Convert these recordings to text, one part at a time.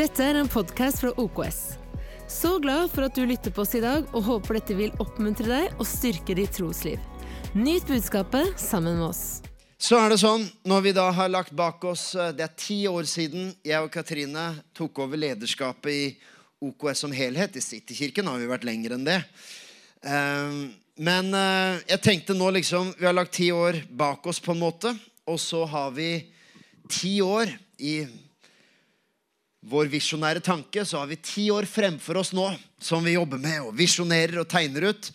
Dette er en podkast fra OKS. Så glad for at du lytter på oss i dag, og håper dette vil oppmuntre deg og styrke ditt trosliv. Nyt budskapet sammen med oss. Så er det sånn, når vi da har lagt bak oss eh, Det er ti år siden jeg og Katrine tok over lederskapet i OKS som helhet. I Citykirken har vi vært lenger enn det. Eh, Men eh, jeg tenkte nå liksom Vi har lagt ti år bak oss, på en måte. Og så har vi ti år i vår visjonære tanke, så har vi ti år fremfor oss nå som vi jobber med og visjonerer og tegner ut.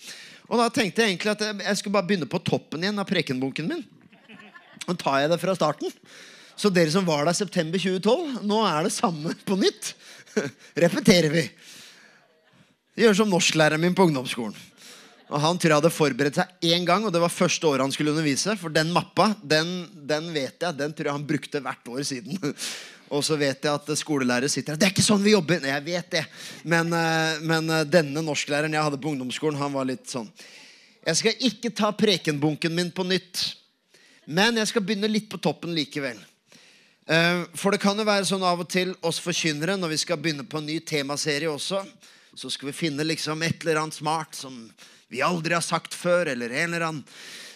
Og da tenkte jeg egentlig at jeg- skulle bare begynne på toppen igjen av prekenbunken min. Nå tar jeg det fra starten. Så dere som var der september 2012, nå er det samme på nytt. Repeterer vi. Gjør som norsklæreren min på ungdomsskolen. Og Han tror jeg hadde forberedt seg én gang, og det var første året han skulle undervise. For den mappa, den, den vet jeg, den tror jeg han brukte hvert år siden. Og så vet jeg at skolelærere sitter her. Det er ikke sånn vi jobber! Nei, jeg vet det. Men, eh, men eh, denne norsklæreren jeg hadde på ungdomsskolen, han var litt sånn. Jeg skal ikke ta prekenbunken min på nytt. Men jeg skal begynne litt på toppen likevel. Eh, For det kan jo være sånn av og til oss forkynnere når vi skal begynne på en ny temaserie også, så skal vi finne liksom et eller annet smart som vi aldri har sagt før, eller en eller annen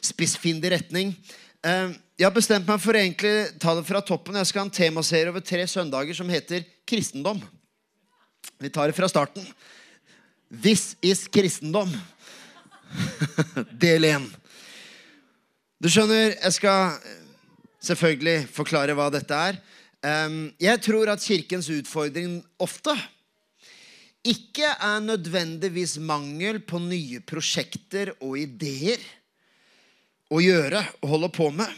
spissfindig retning. Eh, Jeg har bestemt meg for å egentlig ta det fra toppen. Jeg skal ha en temaserie over tre søndager som heter kristendom. Vi tar det fra starten. This is kristendom. Del 1. Du skjønner, jeg skal selvfølgelig forklare hva dette er. Jeg tror at kirkens utfordring ofte ikke er nødvendigvis mangel på nye prosjekter og ideer å gjøre og holde på med,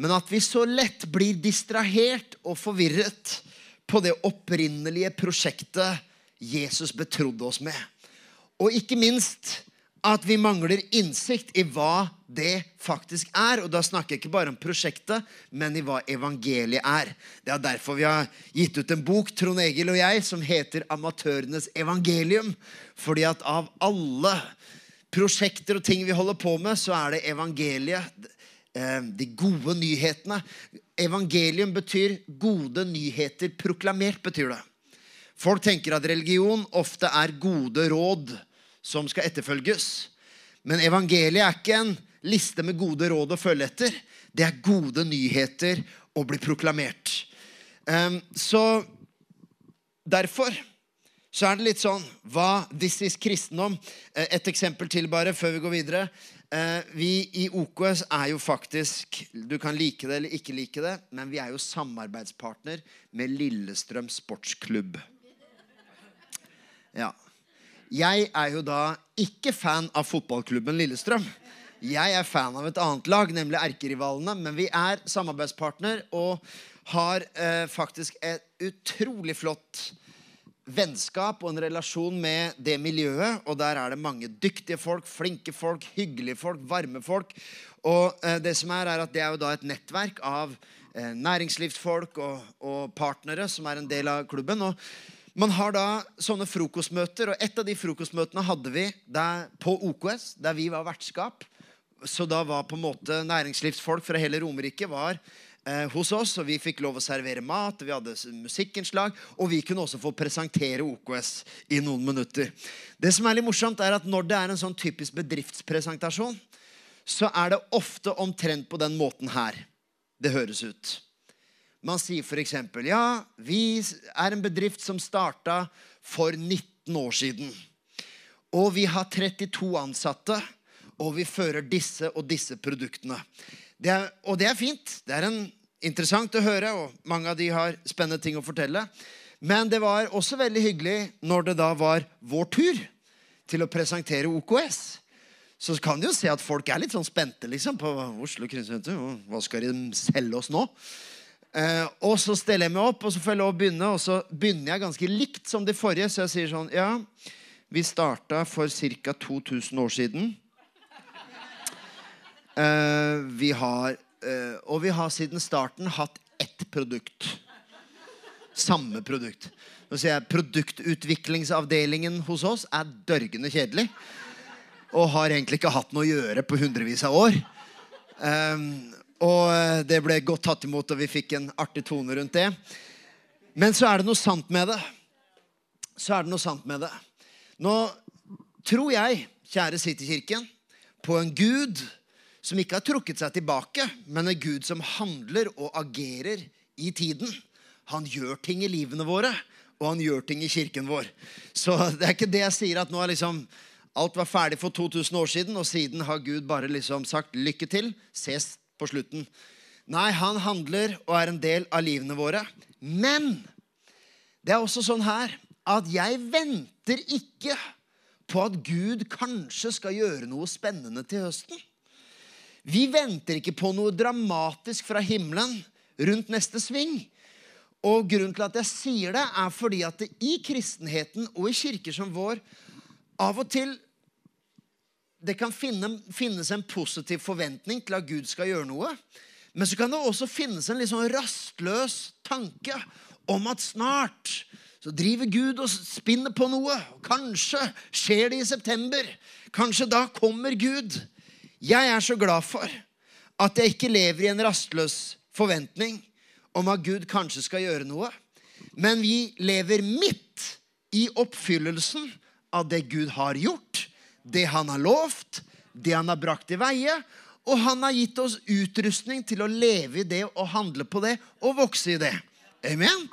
men at vi så lett blir distrahert og forvirret på det opprinnelige prosjektet Jesus betrodde oss med. Og ikke minst at vi mangler innsikt i hva det faktisk er. Og da snakker jeg ikke bare om prosjektet, men i hva evangeliet er. Det er derfor vi har gitt ut en bok, Trond Egil og jeg, som heter 'Amatørenes evangelium'. Fordi at av alle prosjekter og ting vi holder på med, så er det evangeliet. eh, De gode nyhetene. Evangelium betyr gode nyheter proklamert, betyr det. Folk tenker at religion ofte er gode råd som skal etterfølges. Men evangeliet er ikke en liste med gode råd å følge etter. Det er gode nyheter å bli proklamert. Ehm, så derfor så er det litt sånn hva This is kristendom. Eh, Et eksempel til bare før vi går videre. Eh, Vi i OKS er jo faktisk Du kan like det eller ikke like det, men vi er jo samarbeidspartner med Lillestrøm sportsklubb. Ja. Jeg er jo da ikke fan av fotballklubben Lillestrøm. Jeg er fan av et annet lag, nemlig erkerivalene. Men vi er samarbeidspartner og har eh, faktisk et utrolig flott vennskap og en relasjon med det miljøet. Og der er det mange dyktige folk, flinke folk, hyggelige folk, varme folk. Og eh, det som er, er at det er jo da et nettverk av eh, næringslivsfolk og, og partnere som er en del av klubben. Og man har da sånne frokostmøter, og et av de frokostmøtene hadde vi der på OKS, der vi var vertskap. Så da var på en måte næringslivsfolk fra hele Romerike var eh, hos oss, og vi fikk lov å servere mat, vi hadde musikkinnslag, og vi kunne også få presentere OKS i noen minutter. Det som er litt morsomt, er at når det er en sånn typisk bedriftspresentasjon, så er det ofte omtrent på den måten her det høres ut. Man sier f.eks.: Ja, vi er en bedrift som starta for 19 år siden. Og vi har 32 ansatte, og vi fører disse og disse produktene. Det er, og det er fint. Det er interessant å høre, og mange av de har spennende ting å fortelle. Men det var også veldig hyggelig når det da var vår tur til å presentere OKS. Så kan du jo se at folk er litt sånn spente liksom, på Oslo Kristiansund. Hva skal de selge oss nå? Eh, og så steller jeg meg opp, og så får jeg lov å begynne. Og så begynner jeg ganske likt som de forrige. Så jeg sier sånn Ja, vi starta for ca. 2000 år siden. Eh, vi har uh, Og vi har siden starten hatt ett produkt. Samme produkt. Nå sier jeg Produktutviklingsavdelingen hos oss er dørgende kjedelig. Og har egentlig ikke hatt noe å gjøre på hundrevis av år. Um, og eh, det ble godt tatt imot, og vi fikk en artig tone rundt det. Men så er det noe sant med det. Så er det noe sant med det. Nå tror jeg, kjære Citykirken, på en Gud som ikke har trukket seg tilbake, men en Gud som handler og agerer i tiden. Han gjør ting i livene våre, og han gjør ting i kirken vår. Så det er ikke det jeg sier at nå er liksom alt var ferdig for 2000 år siden, og siden har Gud bare liksom sagt lykke til, ses på slutten. Nei, han handler og er en del av livene våre. Men det er også sånn her at jeg venter ikke på at Gud kanskje skal gjøre noe spennende til høsten. Vi venter ikke på noe dramatisk fra himmelen rundt neste sving. Og grunnen til at jeg sier det, er fordi at det i kristenheten og i kirker som vår av og til det kan finne, finnes en positiv forventning til at Gud skal gjøre noe. Men så kan det også finnes en litt sånn rastløs tanke om at snart så driver Gud og spinner på noe. Kanskje skjer det i september. Kanskje da kommer Gud. Jeg er så glad for at jeg ikke lever i en rastløs forventning om at Gud kanskje skal gjøre noe. Men vi lever midt i oppfyllelsen av det Gud har gjort, det han har lovt, det han har brakt i veie. Og han har gitt oss utrustning til å leve i det og handle på det og vokse i det. Amen?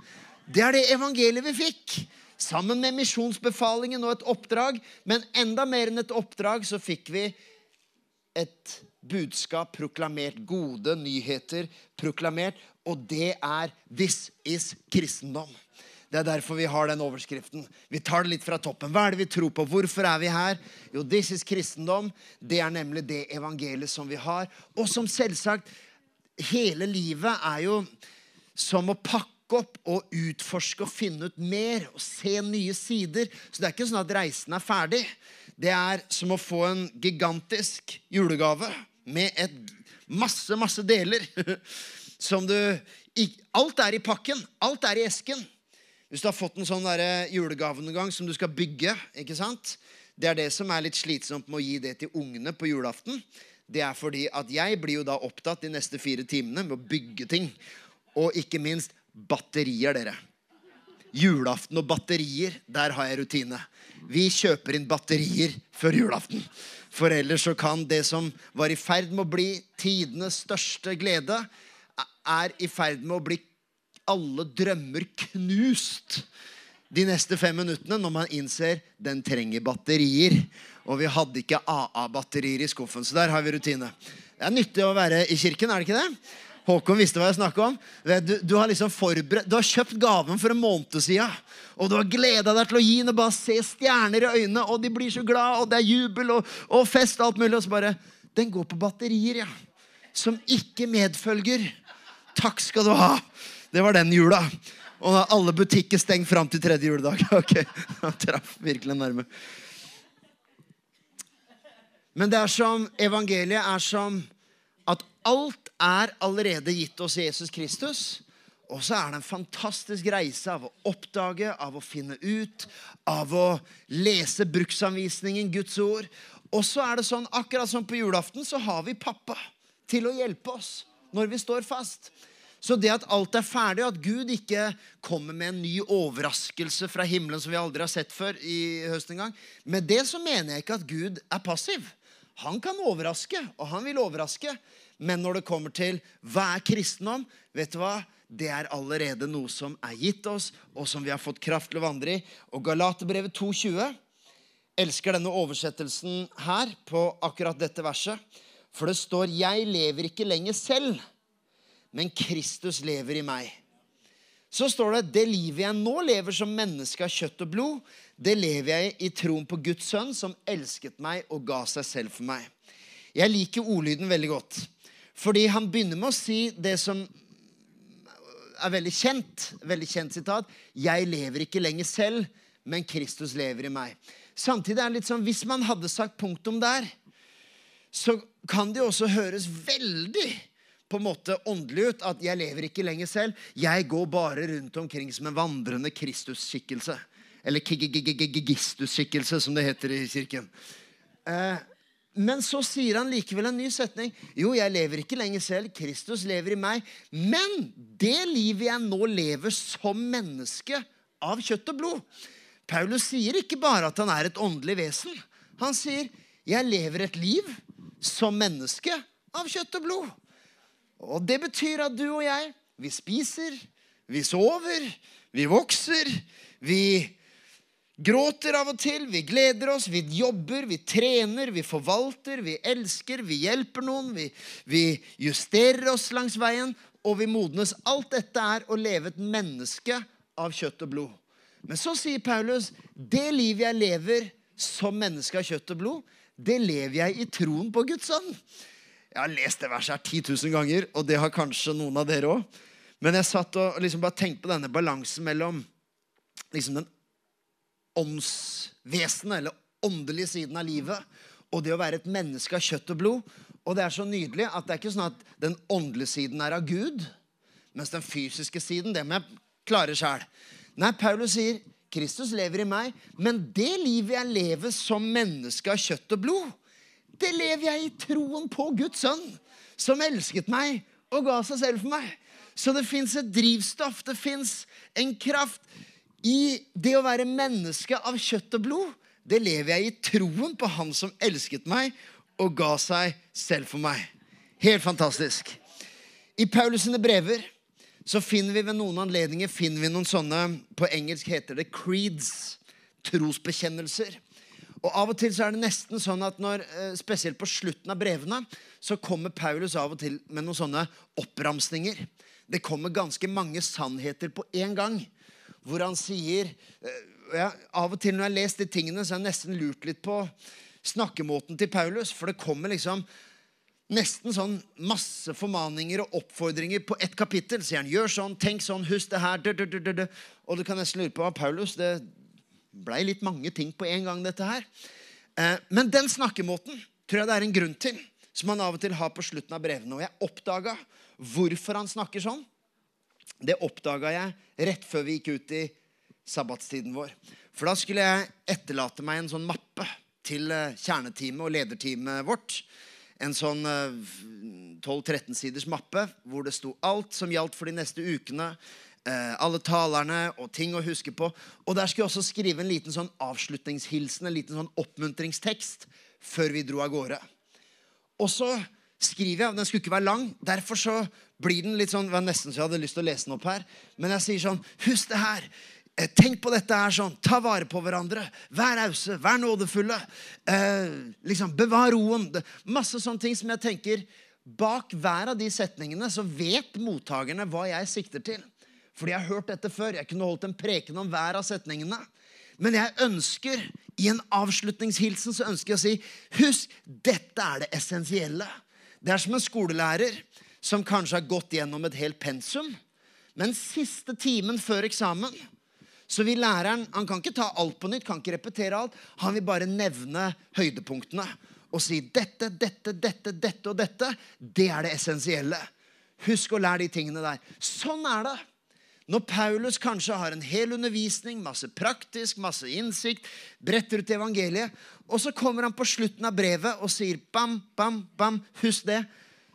Det er det evangeliet vi fikk. Sammen med misjonsbefalingen og et oppdrag. Men enda mer enn et oppdrag så fikk vi et budskap proklamert. Gode nyheter proklamert. Og det er 'This is kristendom'. Det er derfor vi har den overskriften. Vi tar det litt fra toppen. Hva er det vi tror på? Hvorfor er vi her? Jo, 'This is kristendom'. Det er nemlig det evangeliet som vi har. Og som selvsagt Hele livet er jo som å pakke opp og utforske og finne ut mer og se nye sider. Så det er ikke sånn at reisen er ferdig. Det er som å få en gigantisk julegave med et masse, masse deler. Som du Alt er i pakken. Alt er i esken. Hvis du har fått en sånn julegave noen gang som du skal bygge ikke sant? Det er det som er litt slitsomt med å gi det til ungene på julaften. Det er fordi at jeg blir jo da opptatt de neste fire timene med å bygge ting. Og ikke minst batterier, dere. Julaften og batterier, der har jeg rutine. Vi kjøper inn batterier før julaften. For ellers så kan det som var i ferd med å bli tidenes største glede, er i ferd med å bli alle drømmer knust de neste fem minuttene når man innser den trenger batterier. Og vi hadde ikke AA-batterier i skuffen, så der har vi rutine. Det er nyttig å være i kirken, er det ikke det? Håkon visste hva jeg snakka om. Du, du, har liksom forberedt, du har kjøpt gaven for en måned siden. Og du har gleda deg til å gi den og bare se stjerner i øynene, og de blir så glad, og det er jubel og, og fest og alt mulig. Og så bare Den går på batterier, ja. Som ikke medfølger. Takk skal du ha. Det var den jula. Og da alle butikker stengt fram til tredje juledag. Ok, Han traff virkelig nærme. Men det er som evangeliet er som at alt er allerede gitt oss Jesus Kristus. Og så er det en fantastisk reise av å oppdage, av å finne ut, av å lese bruksanvisningen, Guds ord. Og så er det sånn, akkurat som på julaften, så har vi pappa til å hjelpe oss når vi står fast. Så det at alt er ferdig, at Gud ikke kommer med en ny overraskelse fra himmelen som vi aldri har sett før i høst engang, Med det så mener jeg ikke at Gud er passiv. Han kan overraske, og han vil overraske. Men når det kommer til hva er kristendom, vet du hva? Det er allerede noe som er gitt oss, og som vi har fått kraft til å vandre i. Og Galaterbrevet 2,20 elsker denne oversettelsen her på akkurat dette verset. For det står 'Jeg lever ikke lenger selv, men Kristus lever i meg'. Så står det 'Det livet jeg nå lever som menneske av kjøtt og blod', det lever jeg i troen på Guds sønn, som elsket meg og ga seg selv for meg. Jeg liker ordlyden veldig godt. Fordi han begynner med å si det som er veldig kjent. Veldig kjent sitat. 'Jeg lever ikke lenger selv, men Kristus lever i meg'. Samtidig er det litt sånn, Hvis man hadde sagt punktum der, så kan det jo også høres veldig på en måte åndelig ut at 'jeg lever ikke lenger selv'. Jeg går bare rundt omkring som en vandrende Kristus-skikkelse. Eller kigigigigigistus-skikkelse, som det heter i kirken. Eh, men så sier han likevel en ny setning. Jo, jeg lever ikke lenger selv. Kristus lever i meg. Men det livet jeg nå lever som menneske av kjøtt og blod Paulus sier ikke bare at han er et åndelig vesen. Han sier, 'Jeg lever et liv som menneske av kjøtt og blod'. Og det betyr at du og jeg, vi spiser, vi sover, vi vokser, vi gråter av og til, vi gleder oss, vi jobber, vi trener, vi forvalter, vi elsker, vi hjelper noen, vi, vi justerer oss langs veien, og vi modnes. Alt dette er å leve et menneske av kjøtt og blod. Men så sier Paulus det livet jeg lever som menneske av kjøtt og blod, det lever jeg i troen på Guds sønn. Jeg har lest det verset her 10 000 ganger, og det har kanskje noen av dere òg. Men jeg satt og liksom bare tenkte på denne balansen mellom liksom den åndsvesenet, eller åndelige siden av livet, og det å være et menneske av kjøtt og blod. Og det er så nydelig at det er ikke sånn at den åndelige siden er av Gud, mens den fysiske siden, det må jeg klare sjæl. Nei, Paulus sier Kristus lever i meg, men det livet jeg lever som menneske av kjøtt og blod, det lever jeg i troen på Guds sønn, som elsket meg og ga seg selv for meg. Så det fins et drivstoff, det fins en kraft i det å være menneske av kjøtt og blod, det lever jeg i troen på Han som elsket meg og ga seg selv for meg. Helt fantastisk. I Paulus sine brever så finner vi ved noen anledninger finner vi noen sånne På engelsk heter det creeds. Trosbekjennelser. Og Av og til så er det nesten sånn at når, eh, spesielt på slutten av brevene så kommer Paulus av og til med noen sånne oppramsninger. Det kommer ganske mange sannheter på én gang hvor han sier eh, ja, Av og til når jeg har lest de tingene, så har jeg nesten lurt litt på snakkemåten til Paulus. For det kommer liksom nesten sånn masse formaninger og oppfordringer på ett kapittel. Sier han 'gjør sånn, tenk sånn, husk det her', Og du kan nesten lure på Paulus det blei litt mange ting på en gang, dette her. Eh, men den snakkemåten tror jeg det er en grunn til, som han av og til har på slutten av brevene. Og jeg oppdaga hvorfor han snakker sånn. Det oppdaga jeg rett før vi gikk ut i sabbatstiden vår. For da skulle jeg etterlate meg en sånn mappe til eh, kjerneteamet og lederteamet vårt. En sånn 12-13 eh, siders mappe hvor det sto alt som gjaldt for de neste ukene. Eh, alle talerne og ting å huske på. Og der skulle jeg også skrive en liten sånn avslutningshilsen, en liten sånn oppmuntringstekst før vi dro av gårde. Og så skriver jeg, Den skulle ikke være lang. Derfor så blir den litt sånn, det var nesten så jeg hadde lyst til å lese den opp her. Men jeg sier sånn Husk det her. Eh, tenk på dette her sånn. Ta vare på hverandre. Vær rause. Vær nådefulle. Eh, liksom, Bevar roen. Masse sånne ting som jeg tenker Bak hver av de setningene så vet mottakerne hva jeg sikter til. Fordi jeg har hørt dette før. Jeg kunne holdt en preken om hver av setningene. Men jeg ønsker, i en avslutningshilsen så ønsker jeg å si Husk, dette er det essensielle. Det er som en skolelærer som kanskje har gått gjennom et helt pensum. Men siste timen før eksamen så vil læreren Han kan ikke ta alt på nytt, kan ikke repetere alt. Han vil bare nevne høydepunktene og si dette, dette, dette, dette og dette. Det er det essensielle. Husk å lære de tingene der. Sånn er det. Når Paulus kanskje har en hel undervisning, masse praktisk, masse innsikt, bretter ut evangeliet, og så kommer han på slutten av brevet og sier bam, bam, bam, husk det,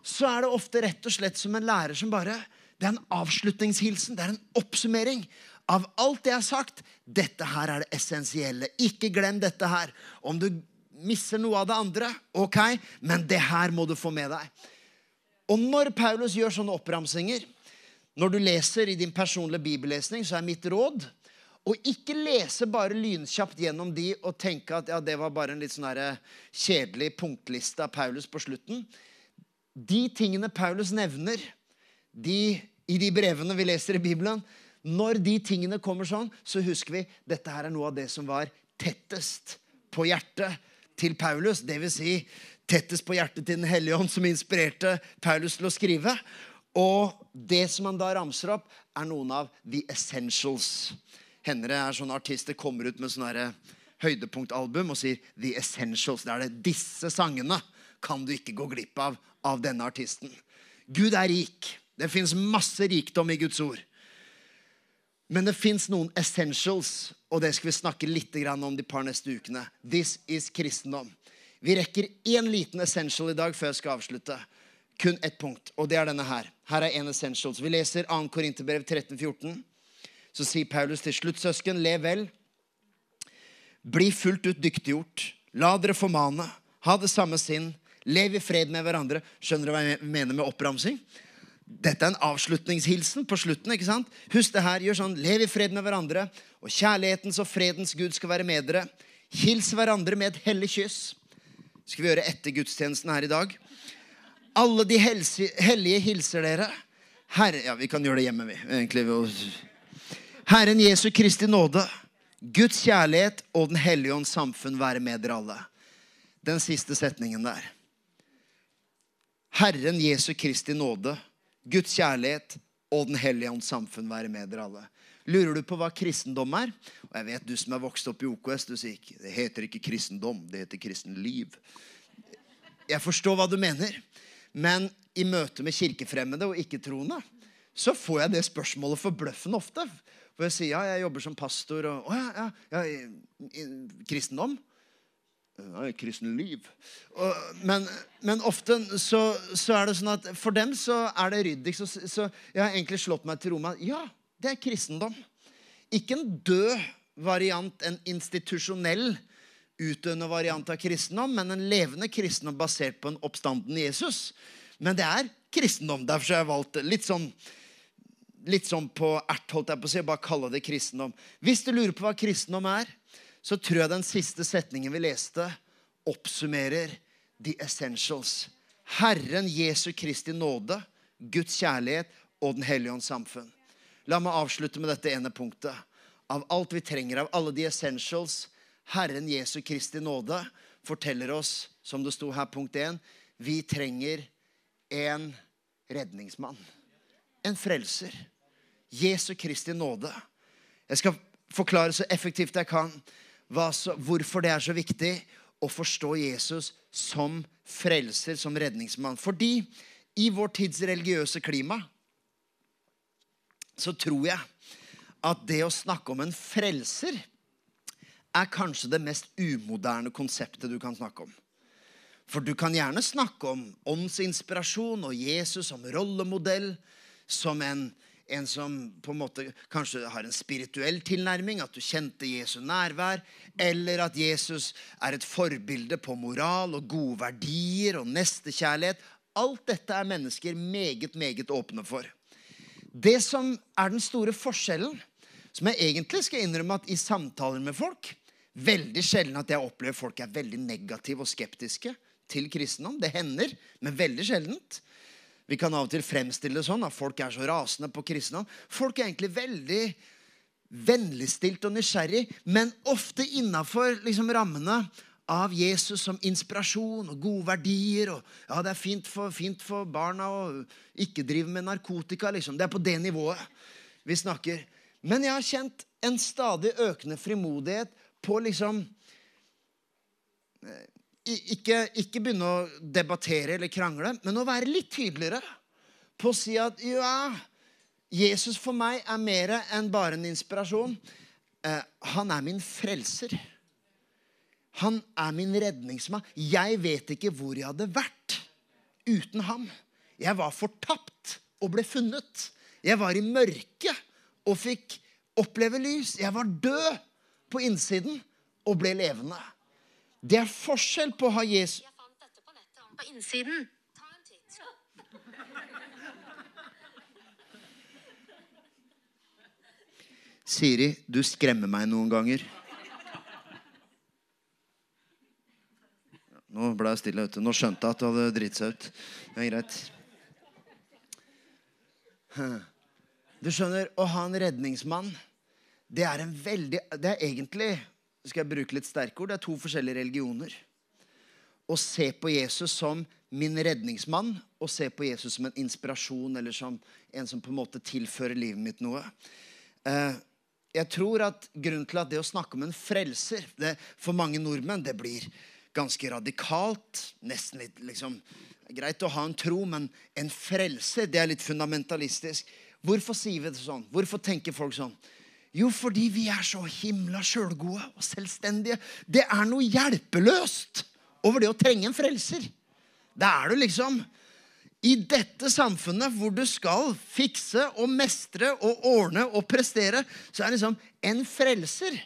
så er det ofte rett og slett som en lærer som bare Det er en avslutningshilsen, det er en oppsummering av alt det jeg har sagt. Dette her er det essensielle. Ikke glem dette her. Om du misser noe av det andre, ok, men det her må du få med deg. Og når Paulus gjør sånne oppramsinger, når du leser i din personlige bibellesning, så er mitt råd å ikke lese bare lynkjapt gjennom de og tenke at ja, det var bare en litt sånn kjedelig punktliste av Paulus på slutten. De tingene Paulus nevner de, i de brevene vi leser i Bibelen, når de tingene kommer sånn, så husker vi dette her er noe av det som var tettest på hjertet til Paulus. Det vil Si, tettest på hjertet til Den hellige ånd, som inspirerte Paulus til å skrive. Og det som han da ramser opp, er noen av the essentials. Hender det er sånne artister kommer ut med sånne høydepunktalbum og sier the essentials. Det er det disse sangene kan du ikke gå glipp av av denne artisten. Gud er rik. Det fins masse rikdom i Guds ord. Men det fins noen essentials, og det skal vi snakke litt om de par neste ukene. This is kristendom. Vi rekker én liten essential i dag før jeg skal avslutte. Kun ett punkt, og det er denne her. Her er en essentials. Vi leser 2. Korinterbrev 13, 14. Så sier Paulus til slutt, søsken, lev vel. Bli fullt ut dyktiggjort. La dere formane. Ha det samme sinn. Lev i fred med hverandre. Skjønner du hva jeg mener med oppramsing? Dette er en avslutningshilsen på slutten. ikke sant? Husk det her. Gjør sånn. Lev i fred med hverandre. Og kjærlighetens og fredens Gud skal være med dere. Hils hverandre med et hellig kyss Det skal vi gjøre etter gudstjenesten her i dag. Alle de helse, hellige hilser dere. Herre, ja, vi kan gjøre det hjemme, vi. egentlig. Herren Jesu Kristi nåde, Guds kjærlighet og Den hellige ånds samfunn være med dere alle. Den siste setningen der. Herren Jesu Kristi nåde, Guds kjærlighet og Den hellige ånds samfunn være med dere alle. Lurer du på hva kristendom er? Og jeg vet du som er vokst opp i OKS, du sier ikke det heter ikke kristendom, det heter kristenliv. Jeg forstår hva du mener, men i møte med kirkefremmede og ikke-troende så får jeg det spørsmålet forbløffende ofte. For jeg sier ja, jeg jobber som pastor, og å ja, ja, ja kristendom? Ja, kristenliv. Og, men, men, ofte så, så, er det sånn at for dem så er det ryddig. Så, så jeg har egentlig slått meg til ro med ja, det er kristendom. Ikke en død variant, en institusjonell utdøende variant av kristendom, men en levende kristendom basert på en oppstanden Jesus. Men det er kristendom. Derfor har jeg valgt litt sånn litt sånn på ert, holdt jeg på å si, bare kalle det kristendom. Hvis du lurer på hva kristendom er, så tror jeg den siste setningen vi leste, oppsummerer the essentials. Herren Jesu Kristi nåde, Guds kjærlighet og Den hellige ånds samfunn. La meg avslutte med dette ene punktet. Av alt vi trenger, av alle de essentials, Herren Jesu Kristi nåde forteller oss, som det sto her, punkt 1, vi trenger en redningsmann. En frelser. Jesu Kristi nåde. Jeg skal forklare så effektivt jeg kan så, hvorfor det er så viktig å forstå Jesus som frelser, som redningsmann. Fordi i vår tids religiøse klima så tror jeg at det å snakke om en frelser er kanskje det mest umoderne konseptet du kan snakke om. For du kan gjerne snakke om åndsinspirasjon og Jesus som rollemodell, som en, en som på en måte kanskje har en spirituell tilnærming, at du kjente Jesu nærvær, eller at Jesus er et forbilde på moral og gode verdier og nestekjærlighet. Alt dette er mennesker meget, meget åpne for. Det som er den store forskjellen, som jeg egentlig skal innrømme at i samtaler med folk Veldig sjelden at jeg opplever folk er veldig negative og skeptiske til kristendom. Det hender, men veldig sjeldent. Vi kan av og til fremstille det sånn at folk er så rasende på kristne. Folk er egentlig veldig vennligstilt og nysgjerrig, men ofte innafor liksom, rammene av Jesus som inspirasjon og gode verdier. Og, ja, det er fint for, fint for barna å ikke drive med narkotika. Liksom. Det er på det nivået vi snakker. Men jeg har kjent en stadig økende frimodighet på liksom ikke, ikke, begynne å debattere eller krangle, men å være litt tydeligere på å si at ja, Jesus for meg er mer enn bare en inspirasjon. Eh, han er min frelser. Han er min redningsmann. Jeg vet ikke hvor jeg hadde vært uten ham. Jeg var fortapt og ble funnet. Jeg var i mørket og fikk oppleve lys. Jeg var død på innsiden og ble levende. Det er forskjell på å ha Jesus Jeg fant dette på nettet om på innsiden. Ta en titt. Siri, du skremmer meg noen ganger. Nå ble jeg stille. ute. Nå skjønte jeg at du hadde dritt seg ut. Det er greit. Du skjønner, å ha en redningsmann, det er en veldig Det er egentlig skal jeg bruke litt sterke ord, det er to forskjellige religioner. Å se på Jesus som min redningsmann og se på Jesus som en inspirasjon eller som en som på en måte tilfører livet mitt noe. Eh, jeg tror at Grunnen til at det å snakke om en frelser det, For mange nordmenn det blir ganske radikalt. Nesten litt liksom, Greit å ha en tro, men en frelse det er litt fundamentalistisk. Hvorfor sier vi det sånn? Hvorfor tenker folk sånn? Jo, fordi vi er så himla sjølgode og selvstendige. Det er noe hjelpeløst over det å trenge en frelser. Da er du liksom i dette samfunnet hvor du skal fikse og mestre og ordne og prestere, så er liksom en frelser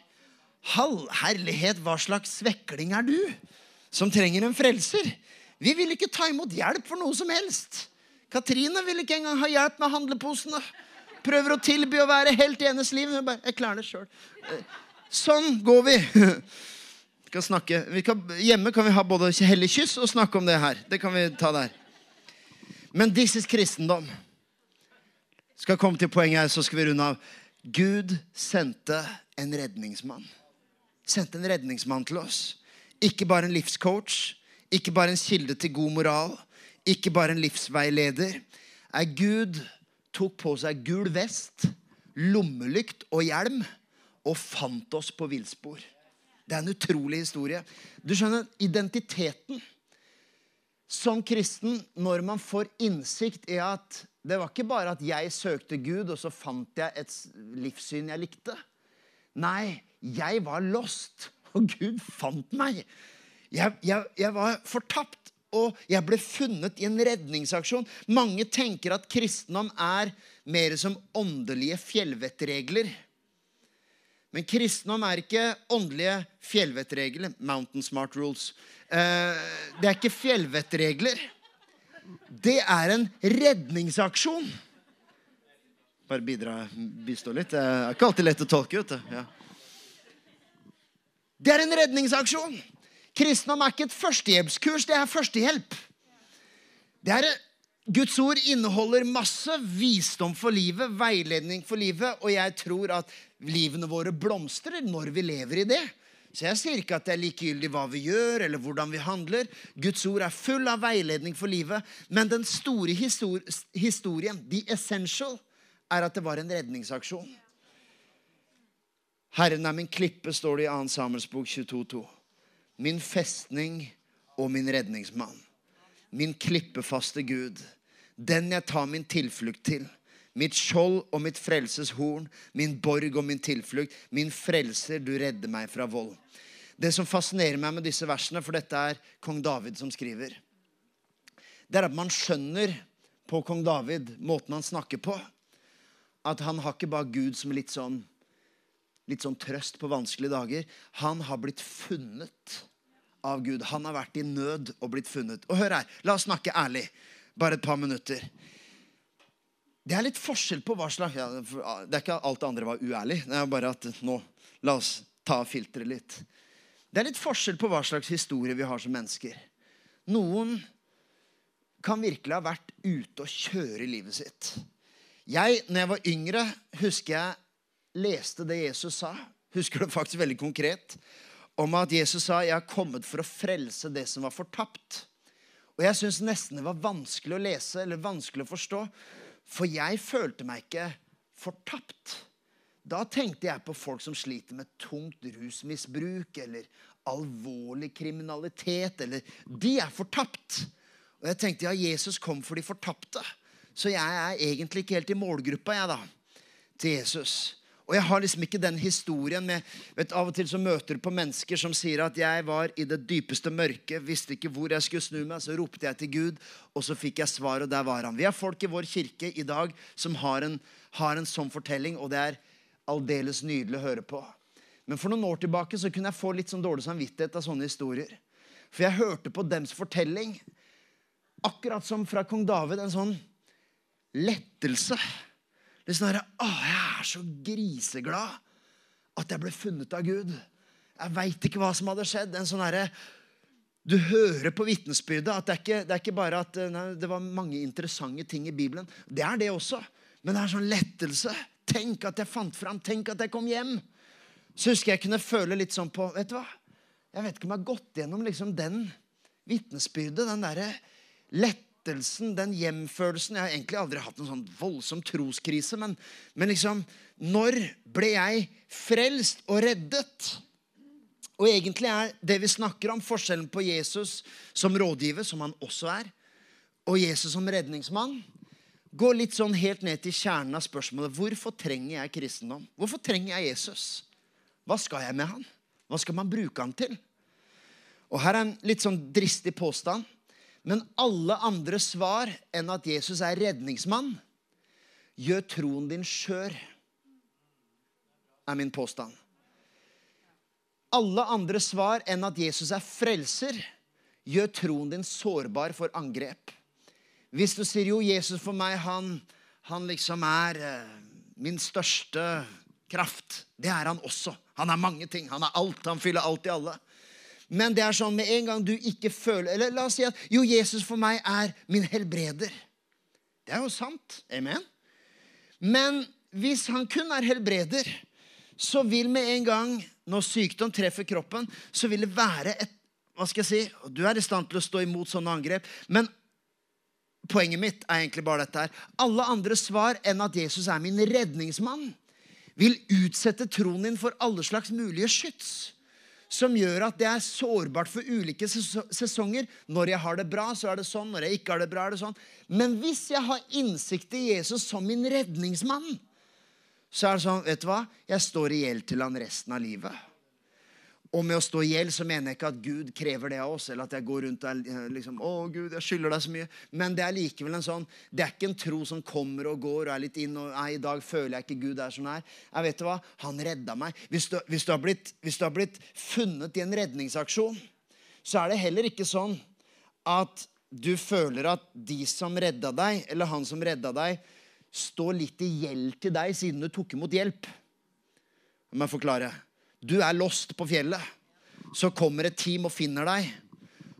Halvherlighet, hva slags svekling er du som trenger en frelser? Vi vil ikke ta imot hjelp for noe som helst. Katrine vil ikke engang ha hjelp med handleposene. Prøver å tilby å være helt i hennes liv. Hun bare, jeg klarer det sjøl. Sånn går vi. Vi kan snakke. Vi kan, hjemme kan vi ha både hellig kyss og snakke om det her. Det kan vi ta der. Men this is kristendom. Skal komme til poenget her, så skal vi runde av. Gud sendte en redningsmann. Sendte en redningsmann til oss. Ikke bare en livscoach, ikke bare en kilde til god moral, ikke bare en livsveileder. Er Gud tok på seg gul vest, lommelykt og hjelm og fant oss på villspor. Det er en utrolig historie. Du skjønner, identiteten som kristen, når man får innsikt i at det var ikke bare at jeg søkte Gud, og så fant jeg et livssyn jeg likte. Nei, jeg var lost, og Gud fant meg. Jeg, jeg, jeg var fortapt, og jeg ble funnet i en redningsaksjon. Mange tenker at kristendom er mer som åndelige fjellvettregler. Men kristendom er ikke åndelige fjellvettregler. Mountain smart rules. Eh, det er ikke fjellvettregler. Det er en redningsaksjon. Bare bidra, bistå litt. Det er ikke alltid lett å tolke. vet du. Ja. Det er en redningsaksjon. Kristendom er ikke et førstehjelpskurs, det er førstehjelp. Det er Guds ord inneholder masse visdom for livet, veiledning for livet, og jeg tror at livene våre blomstrer når vi lever i det. Så jeg sier ikke at det er likegyldig hva vi gjør, eller hvordan vi handler. Guds ord er full av veiledning for livet. Men den store historien, the essential, er at det var en redningsaksjon. Herren er min klippe, står det i 2. Samuelsbok 22,2. Min festning og min redningsmann. Min klippefaste Gud den jeg tar min tilflukt til. Mitt skjold og mitt frelses horn, min borg og min tilflukt, min frelser, du redder meg fra vold. Det som fascinerer meg med disse versene, for dette er kong David som skriver, det er at man skjønner på kong David måten han snakker på, at han har ikke bare Gud som litt sånn, litt sånn trøst på vanskelige dager. Han har blitt funnet av Gud. Han har vært i nød og blitt funnet. Og hør her, la oss snakke ærlig bare et par minutter. Det er litt forskjell på hva slags ja, Det er ikke alt det andre var uærlig. Det er bare at nå, La oss ta og filtre litt. Det er litt forskjell på hva slags historie vi har som mennesker. Noen kan virkelig ha vært ute og kjøre i livet sitt. Jeg, når jeg var yngre, husker jeg leste det Jesus sa. Husker det faktisk veldig konkret. Om at Jesus sa 'Jeg har kommet for å frelse det som var fortapt'. Og jeg syns nesten det var vanskelig å lese eller vanskelig å forstå. For jeg følte meg ikke fortapt. Da tenkte jeg på folk som sliter med tungt rusmisbruk eller alvorlig kriminalitet. eller De er fortapt. Og jeg tenkte ja, Jesus kom for de fortapte. Så jeg er egentlig ikke helt i målgruppa jeg da, til Jesus. Og jeg har liksom ikke den historien med vet, Av og til så møter du på mennesker som sier at jeg var i det dypeste mørket, visste ikke hvor jeg skulle snu meg. Så ropte jeg til Gud, og så fikk jeg svar, og der var han. Vi har folk i vår kirke i dag som har en, har en sånn fortelling, og det er aldeles nydelig å høre på. Men for noen år tilbake så kunne jeg få litt sånn dårlig samvittighet av sånne historier. For jeg hørte på dems fortelling, akkurat som fra kong David, en sånn lettelse. Det er sånn herre Jeg er så griseglad at jeg ble funnet av Gud. Jeg veit ikke hva som hadde skjedd. En sånn herre Du hører på vitnesbyrdet at det er, ikke, det er ikke bare at nei, det var mange interessante ting i Bibelen. Det er det også. Men det er sånn lettelse. Tenk at jeg fant fram. Tenk at jeg kom hjem. Så husker jeg kunne føle litt sånn på Vet du hva? Jeg vet ikke om jeg har gått gjennom liksom den vitnesbyrdet. Den derre lett lettelsen, den hjemfølelsen Jeg har egentlig aldri hatt en sånn voldsom troskrise, men, men liksom Når ble jeg frelst og reddet? Og egentlig er det vi snakker om, forskjellen på Jesus som rådgiver, som han også er, og Jesus som redningsmann, går litt sånn helt ned til kjernen av spørsmålet. Hvorfor trenger jeg kristendom? Hvorfor trenger jeg Jesus? Hva skal jeg med han? Hva skal man bruke han til? Og her er en litt sånn dristig påstand. Men alle andre svar enn at Jesus er redningsmann, gjør troen din skjør, er min påstand. Alle andre svar enn at Jesus er frelser, gjør troen din sårbar for angrep. Hvis du sier jo, Jesus for meg, han, han liksom er eh, min største kraft. Det er han også. Han er mange ting. Han er alt. Han fyller alt i alle. Men det er sånn med en gang du ikke føler Eller la oss si at jo, Jesus for meg er min helbreder. Det er jo sant. Amen. Men hvis han kun er helbreder, så vil med en gang, når sykdom treffer kroppen, så vil det være et Hva skal jeg si? Du er i stand til å stå imot sånne angrep. Men poenget mitt er egentlig bare dette her. Alle andre svar enn at Jesus er min redningsmann, vil utsette troen din for alle slags mulige skyts. Som gjør at det er sårbart for ulike sesonger. Når jeg har det bra, så er det sånn. Når jeg ikke har det bra, er det sånn. Men hvis jeg har innsikt i Jesus som min redningsmann, så er det sånn, vet du hva? Jeg står i gjeld til han resten av livet. Og med å stå i gjeld så mener jeg ikke at Gud krever det av oss. Eller at jeg går rundt og eh, liksom, å Gud, jeg skylder deg så mye. Men det er likevel en sånn, det er ikke en tro som kommer og går og er litt inn og nei, i dag føler jeg ikke Gud er sånn her. Jeg vet du hva? Han redda meg. Hvis du, hvis, du har blitt, hvis du har blitt funnet i en redningsaksjon, så er det heller ikke sånn at du føler at de som redda deg, eller han som redda deg, står litt i gjeld til deg siden du tok imot hjelp. La meg forklare. Du er lost på fjellet. Så kommer et team og finner deg.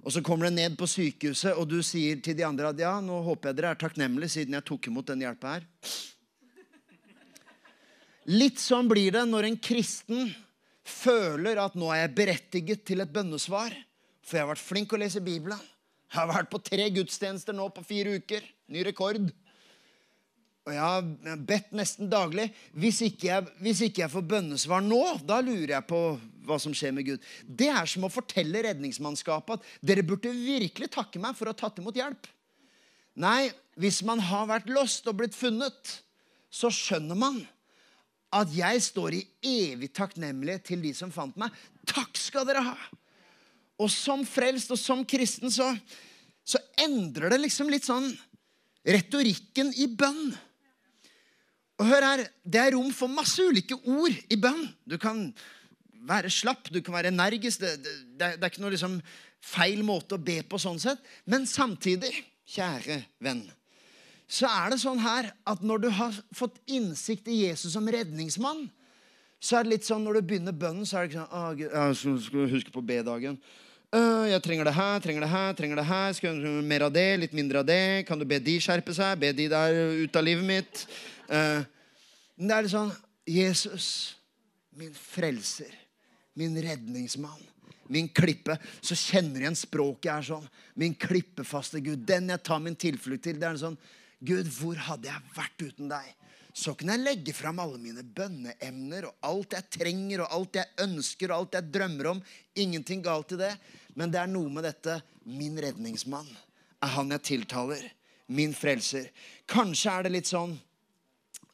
Og så kommer det ned på sykehuset, og du sier til de andre at ja, nå håper jeg dere er takknemlige siden jeg tok imot den hjelpa her. Litt sånn blir det når en kristen føler at nå er jeg berettiget til et bønnesvar. For jeg har vært flink å lese Bibelen. Jeg har vært på tre gudstjenester nå på fire uker. Ny rekord. Og jeg har bedt nesten daglig. Hvis ikke, jeg, hvis ikke jeg får bønnesvar nå, da lurer jeg på hva som skjer med Gud. Det er som å fortelle redningsmannskapet at dere burde virkelig takke meg for å ha tatt imot hjelp. Nei, hvis man har vært lost og blitt funnet, så skjønner man at jeg står i evig takknemlighet til de som fant meg. Takk skal dere ha! Og som frelst og som kristen så, så endrer det liksom litt sånn retorikken i bønn. Og hør her, Det er rom for masse ulike ord i bønn. Du kan være slapp, du kan være energisk. Det, det, det er- ikke noe liksom feil måte å be på sånn sett. Men samtidig, kjære venn, så er det sånn her at når du har fått innsikt i Jesus som redningsmann, så er det litt sånn når du begynner bønnen, så er det ikke sånn «Å, Gud, jeg skal huske på B-dagen. «Øh, jeg trenger det her, trenger det her, trenger det her. Skal ha mer av det, litt mindre av det? Kan du be de skjerpe seg? Be de der ut av livet mitt? Men det er litt sånn Jesus, min frelser, min redningsmann, min klippe. Så kjenner du igjen språket er sånn. Min klippefaste Gud, den jeg tar min tilflukt til. Det er sånn Gud, hvor hadde jeg vært uten deg? Så kunne jeg legge fram alle mine bønneemner og alt jeg trenger og alt jeg ønsker og alt jeg drømmer om. Ingenting galt i det. Men det er noe med dette. Min redningsmann er han jeg tiltaler. Min frelser. Kanskje er det litt sånn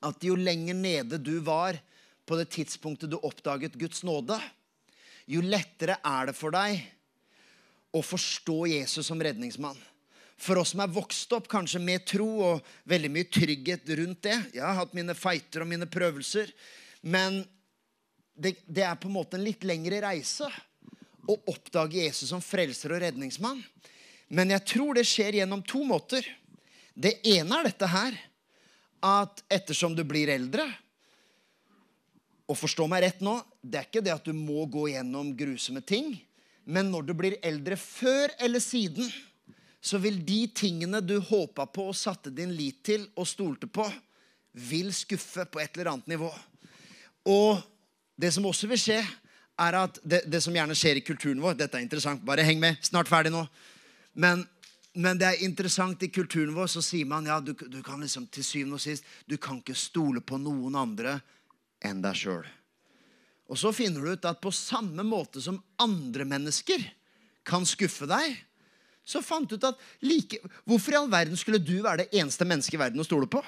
at jo lenger nede du var på det tidspunktet du oppdaget Guds nåde, jo lettere er det for deg å forstå Jesus som redningsmann. For oss som er vokst opp kanskje med tro og veldig mye trygghet rundt det Jeg har hatt mine fighter og mine prøvelser. Men det, det er på en måte en litt lengre reise å oppdage Jesus som frelser og redningsmann. Men jeg tror det skjer gjennom to måter. Det ene er dette her at ettersom du blir eldre Og forstå meg rett nå, det er ikke det at du må gå gjennom grusomme ting. Men når du blir eldre, før eller siden, så vil de tingene du håpa på og satte din lit til og stolte på, vil skuffe på et eller annet nivå. Og det som også vil skje, er at det, det som gjerne skjer i kulturen vår Dette er interessant. Bare heng med. Snart ferdig nå. Men, men det er interessant i kulturen vår, så sier man ja, du, du kan liksom til syvende og sist Du kan ikke stole på noen andre enn deg sjøl. Og så finner du ut at på samme måte som andre mennesker kan skuffe deg, så fant du ut at like, Hvorfor i all verden skulle du være det eneste mennesket i verden å stole på?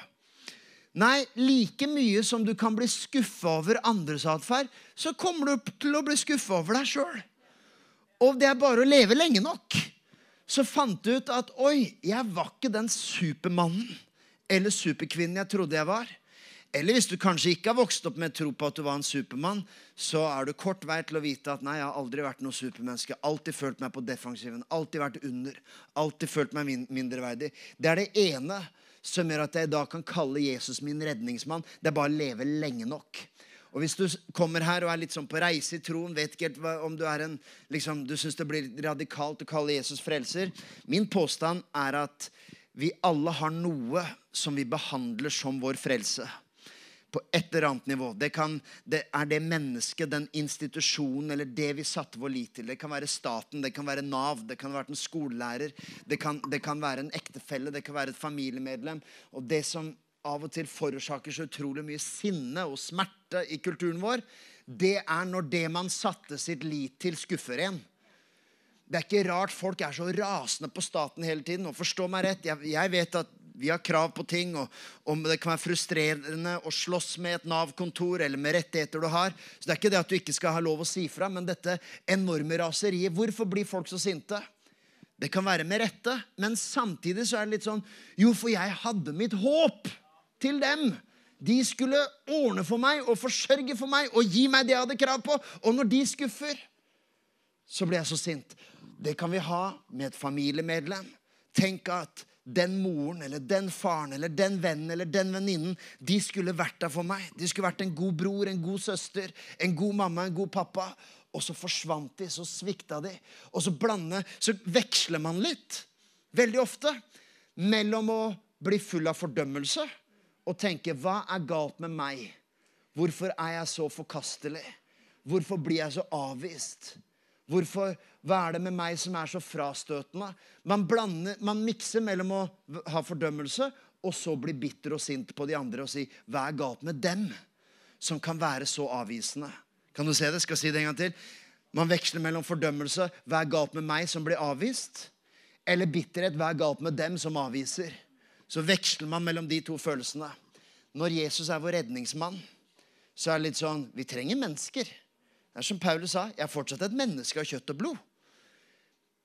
Nei, like mye som du kan bli skuffa over andres atferd, så kommer du til å bli skuffa over deg sjøl. Og det er bare å leve lenge nok. Så fant du ut at oi, jeg var ikke den supermannen eller superkvinnen jeg trodde jeg var. Eller hvis du kanskje ikke har vokst opp med tro på at du var en supermann, så er du kort vei til å vite at nei, jeg har aldri vært noe supermenneske. Alltid følt meg på defensiven. Alltid vært under. Alltid følt meg min mindreverdig. Det er det ene som gjør at jeg da kan kalle Jesus min redningsmann. Det er bare å leve lenge nok. Og Hvis du kommer her og er litt sånn på reise i troen, vet ikke helt om du er en, liksom, du syns det blir radikalt å kalle Jesus frelser Min påstand er at vi alle har noe som vi behandler som vår frelse på et eller annet nivå. Det, kan, det, er det mennesket, den institusjonen eller det vi satte vår lit til. Det kan være staten, det kan være Nav, det kan være en skolelærer, det kan, det kan være en ektefelle, det kan være et familiemedlem. Og det som av og til forårsaker så utrolig mye sinne og smerte i kulturen vår, det er når det man satte sitt lit til, skuffer en. Det er ikke rart folk er så rasende på staten hele tiden. Og forstå meg rett, jeg, jeg vet at vi har krav på ting, og, og, det kan være frustrerende å slåss med et Nav-kontor eller med rettigheter du har. Så det er ikke det at du ikke skal ha lov å si fra, men dette enorme raseriet. Hvorfor blir folk så sinte? Det kan være med rette, men samtidig så er det litt sånn Jo, for jeg hadde mitt håp til dem. De skulle ordne for meg og forsørge for meg og gi meg det jeg hadde krav på. Og når de skuffer, så blir jeg så sint. Det kan vi ha med et familiemedlem. Tenk at den moren eller den faren eller den vennen eller den venninnen, de skulle vært der for meg. De skulle vært en god bror, en god søster, en god mamma, en god pappa. Og så forsvant de, så svikta de. Og så blande, så veksler man litt, veldig ofte, mellom å bli full av fordømmelse og tenke 'Hva er galt med meg?' Hvorfor er jeg så forkastelig? Hvorfor blir jeg så avvist? Hvorfor, Hva er det med meg som er så frastøtende? Man, blander, man mikser mellom å ha fordømmelse og så bli bitter og sint på de andre og si 'Hva er galt med dem?' som kan være så avvisende. Kan du se det? Skal jeg si det en gang til? Man veksler mellom fordømmelse 'Hva er galt med meg?' som blir avvist, eller bitterhet 'Hva er galt med dem?' som avviser. Så veksler man mellom de to følelsene. Når Jesus er vår redningsmann, så er det litt sånn Vi trenger mennesker. Det er som Paulus sa, jeg er fortsatt et menneske av kjøtt og blod.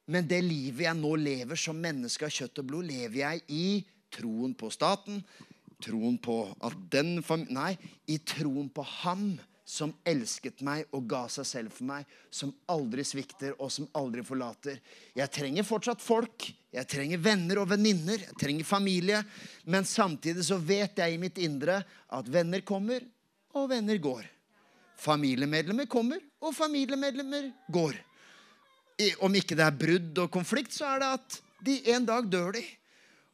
Men det livet jeg nå lever som menneske av kjøtt og blod, lever jeg i troen på staten, troen på at den familien Nei, i troen på ham som elsket meg og ga seg selv for meg, som aldri svikter og som aldri forlater. Jeg trenger fortsatt folk. Jeg trenger venner og venninner. Jeg trenger familie. Men samtidig så vet jeg i mitt indre at venner kommer, og venner går. Familiemedlemmer kommer, og familiemedlemmer går. Om ikke det er brudd og konflikt, så er det at de en dag dør de.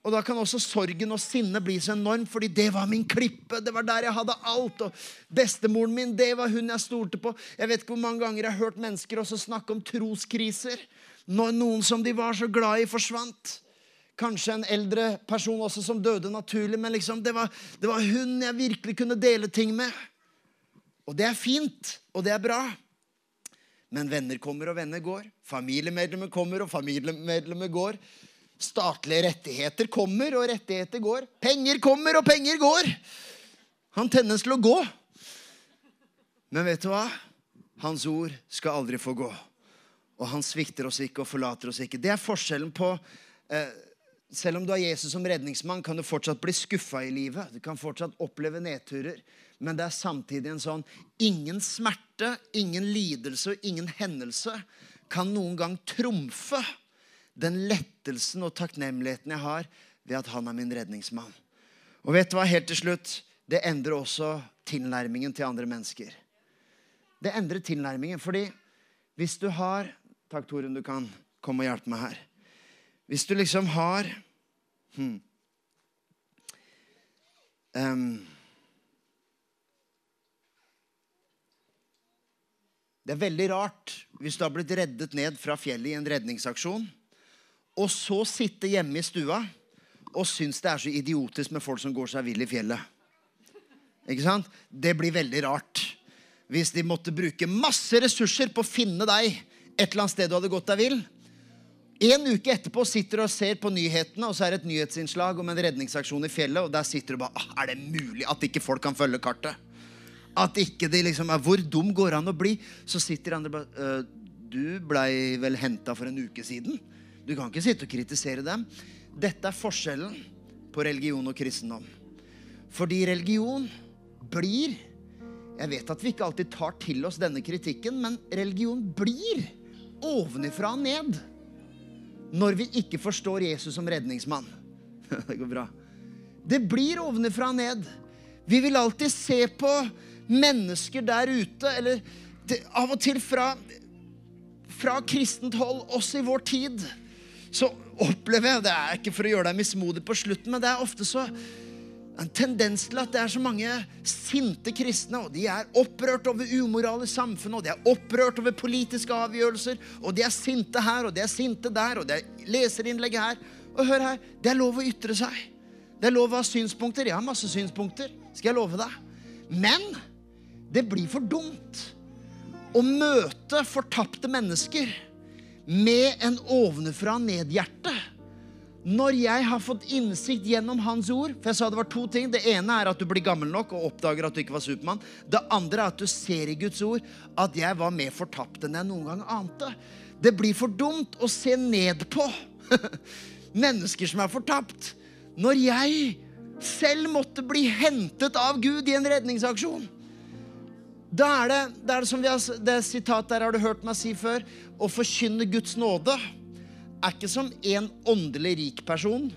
Og da kan også sorgen og sinnet bli så enormt, fordi det var min klippe. Det var der jeg hadde alt. Og bestemoren min, det var hun jeg stolte på. Jeg vet ikke hvor mange ganger jeg har hørt mennesker også snakke om troskriser. Når noen som de var så glad i, forsvant. Kanskje en eldre person også som døde naturlig, men liksom det var, det var hun jeg virkelig kunne dele ting med. Og det er fint, og det er bra. Men venner kommer, og venner går. Familiemedlemmer kommer, og familiemedlemmer går. Statlige rettigheter kommer, og rettigheter går. Penger kommer, og penger går. Han tennes til å gå. Men vet du hva? Hans ord skal aldri få gå. Og han svikter oss ikke og forlater oss ikke. Det er forskjellen på eh, Selv om du har Jesus som redningsmann, kan du fortsatt bli skuffa i livet. Du kan fortsatt oppleve nedturer men det er samtidig en sånn Ingen smerte, ingen lidelse og ingen hendelse kan noen gang trumfe den lettelsen og takknemligheten jeg har ved at han er min redningsmann. Og vet du hva, helt til slutt, det endrer også tilnærmingen til andre mennesker. Det endrer tilnærmingen, fordi hvis du har Takk, Torunn, du kan komme og hjelpe meg her. Hvis du liksom har hmm, um, Det er veldig rart hvis du har blitt reddet ned fra fjellet i en redningsaksjon, og så sitte hjemme i stua og syns det er så idiotisk med folk som går seg vill i fjellet. Ikke sant? Det blir veldig rart hvis de måtte bruke masse ressurser på å finne deg et eller annet sted du hadde gått deg vill. En uke etterpå sitter du og ser på nyhetene, og så er det et nyhetsinnslag om en redningsaksjon i fjellet, og der sitter du bare «Ah, Er det mulig at ikke folk kan følge kartet? At ikke de liksom er Hvor dum går an å bli? Så sitter andre bare uh, du blei vel henta for en uke siden. Du kan ikke sitte og kritisere dem. Dette er forskjellen på religion og kristendom. Fordi religion blir Jeg vet at vi ikke alltid tar til oss denne kritikken, men religion blir ovenifra og ned når vi ikke forstår Jesus som redningsmann. Det går bra. Det blir ovenfra og ned. Vi vil alltid se på mennesker der ute, eller av og til fra, fra kristent hold, også i vår tid, så opplever jeg Det er ikke for å gjøre deg mismodig på slutten, men det er ofte så en tendens til at det er så mange sinte kristne, og de er opprørt over umoral i samfunnet, og de er opprørt over politiske avgjørelser, og de er sinte her, og de er sinte der, og det er leserinnlegg her. Og hør her, det er lov å ytre seg. Det er lov å ha synspunkter. Jeg har masse synspunkter, skal jeg love deg. Men det blir for dumt å møte fortapte mennesker med en ovenfra og ned-hjerte. Når jeg har fått innsikt gjennom hans ord For jeg sa det var to ting. Det ene er at du blir gammel nok og oppdager at du ikke var Supermann. Det andre er at du ser i Guds ord at jeg var mer fortapt enn jeg noen gang ante. Det blir for dumt å se ned på mennesker som er fortapt. Når jeg selv måtte bli hentet av Gud i en redningsaksjon. Da er det, det, er det som vi har, det sitatet der har du hørt meg si før. Å forkynne Guds nåde er ikke som en åndelig rik person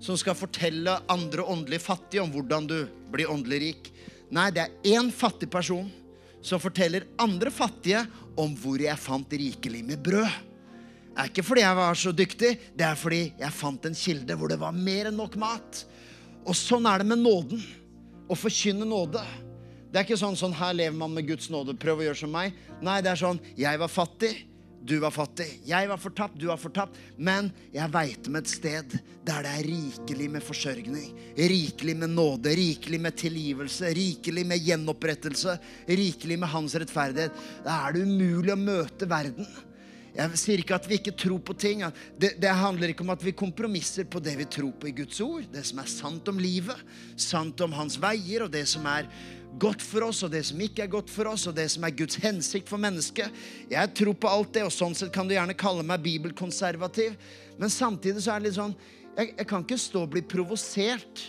som skal fortelle andre åndelig fattige om hvordan du blir åndelig rik. Nei, det er én fattig person som forteller andre fattige om hvor jeg fant rikelig med brød. Det er ikke fordi jeg var så dyktig, det er fordi jeg fant en kilde hvor det var mer enn nok mat. Og sånn er det med nåden. Å forkynne nåde. Det er ikke sånn sånn her lever man med Guds nåde, prøv å gjøre som meg. Nei, det er sånn jeg var fattig, du var fattig. Jeg var fortapt, du var fortapt. Men jeg veit om et sted der det er rikelig med forsørgning. Rikelig med nåde, rikelig med tilgivelse, rikelig med gjenopprettelse. Rikelig med hans rettferdighet. Da er det umulig å møte verden. Jeg sier ikke at vi ikke tror på ting. Det, det, handler ikke om at vi kompromisser på det vi tror på i Guds ord. Det som er sant om livet, sant om hans veier, og det som er godt for oss, og det som ikke er godt for oss, og det som er Guds hensikt for mennesket. Jeg tror på alt det, og sånn sett kan du gjerne kalle meg bibelkonservativ. Men samtidig så er det litt sånn Jeg, jeg kan ikke stå og bli provosert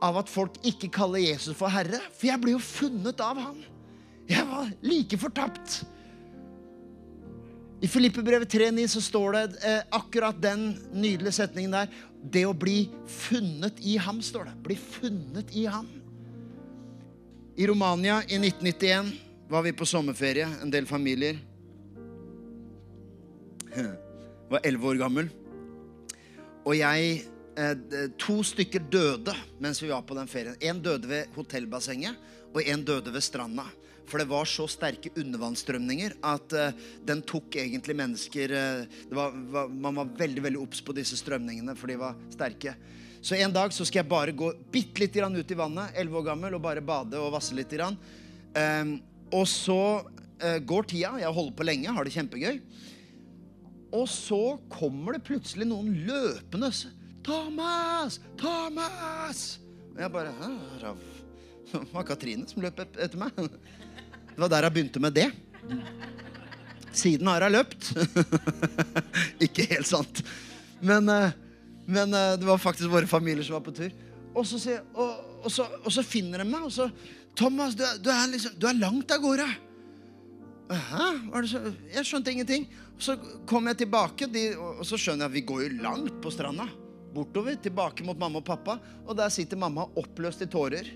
av at folk ikke kaller Jesus for Herre, for jeg ble jo funnet av Han. Jeg var like fortapt. I Filippebrevet 3,9 så står det eh, akkurat den nydelige setningen der. Det å bli funnet i ham, står det. Bli funnet i ham. I Romania i 1991 var vi på sommerferie, en del familier. Jeg var elleve år gammel. Og jeg eh, To stykker døde mens vi var på den ferien. En døde ved hotellbassenget, og en døde ved stranda. For det var så sterke undervannsstrømninger at uh, den tok egentlig mennesker uh, var, var, Man var veldig veldig obs på disse strømningene, for de var sterke. Så en dag så skal jeg bare gå bitte litt ut i vannet, 11 år gammel, og bare bade og vasse litt. Um, og så uh, går tida. Jeg holder på lenge, har det kjempegøy. Og så kommer det plutselig noen løpende. 'Thomas! Thomas!' Og jeg bare Rav. Det var Katrine som løp etter meg. Det var der jeg begynte med det. Siden har hun løpt. Ikke helt sant. Men uh, men uh, det var faktisk våre familier som var på tur. Og så, sier, og, og så, og så finner de meg, og så 'Thomas, du, du, er, liksom, du er, langt av gårde.' Hæ? Jeg skjønte ingenting. Og så kom jeg tilbake, de, og så skjønner jeg at vi går jo langt på stranda. Bortover, tilbake mot mamma og pappa. Og der sitter mamma oppløst i tårer.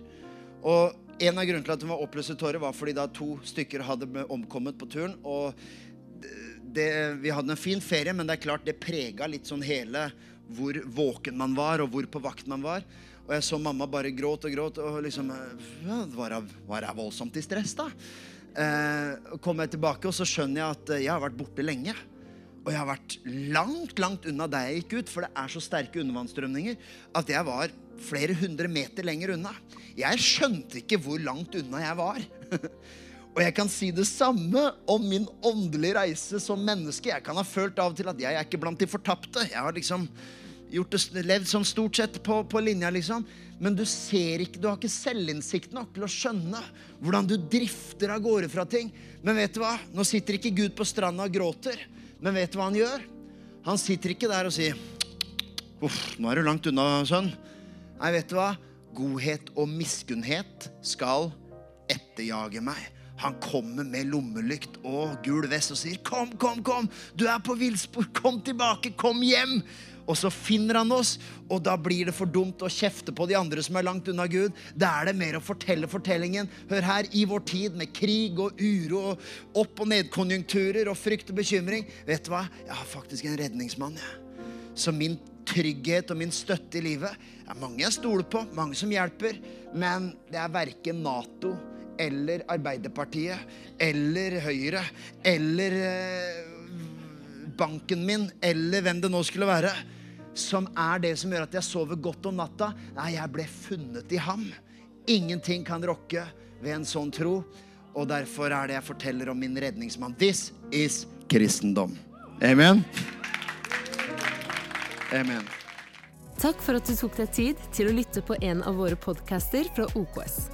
Og en av grunnene til at hun var oppløst i tårer, var fordi da to stykker hadde omkommet på turen. Og det, vi hadde en fin ferie, men det er klart det prega litt sånn hele hvor våken man var, og hvor på vakt man var. Og jeg så mamma bare gråt og gråt. Og liksom ja, Var jeg voldsomt i stress, da? Eh, kom jeg tilbake, og så skjønner jeg at jeg har vært borte lenge. Og jeg har vært langt, langt unna der jeg gikk ut, for det er så sterke undervannsstrømninger at jeg var flere hundre meter lenger unna. Jeg skjønte ikke hvor langt unna jeg var. og jeg kan si det samme om min åndelige reise som menneske. Jeg kan ha følt av og til at jeg er ikke blant de fortapte. Jeg har liksom gjort det, levd sånn stort sett på, på linja, liksom. Men du ser ikke, du har ikke selvinnsikt nok til å skjønne hvordan du drifter av gårde fra ting. Men vet du hva? Nå sitter ikke Gud på stranda og gråter. Men vet du hva han gjør? Han sitter ikke der og sier Uff, nå er du langt unna, sønn. Nei, vet du hva? Godhet og miskunnhet skal etterjage meg. Han kommer med lommelykt og gul vest og sier, 'Kom, kom, kom! Du er på villspor! Kom tilbake! Kom hjem!' Og så finner han oss, og da blir det for dumt å kjefte på de andre som er langt unna Gud. Da er det mer å fortelle fortellingen. Hør her, i vår tid med krig og uro og opp- og nedkonjunkturer og frykt og bekymring. Vet du hva? Jeg har faktisk en redningsmann, jeg. Så min trygghet og min støtte i livet er mange jeg stoler på, mange som hjelper, men det er verken Nato eller Arbeiderpartiet eller Høyre eller eh, banken min eller hvem det nå skulle være, som er det som gjør at jeg sover godt om natta. Nei, jeg ble funnet i ham. Ingenting kan rokke ved en sånn tro. Og derfor er det jeg forteller om min redningsmann. This is kristendom. Amen. Amen. Takk for at du tok deg tid til å lytte på en av våre podcaster fra OKS.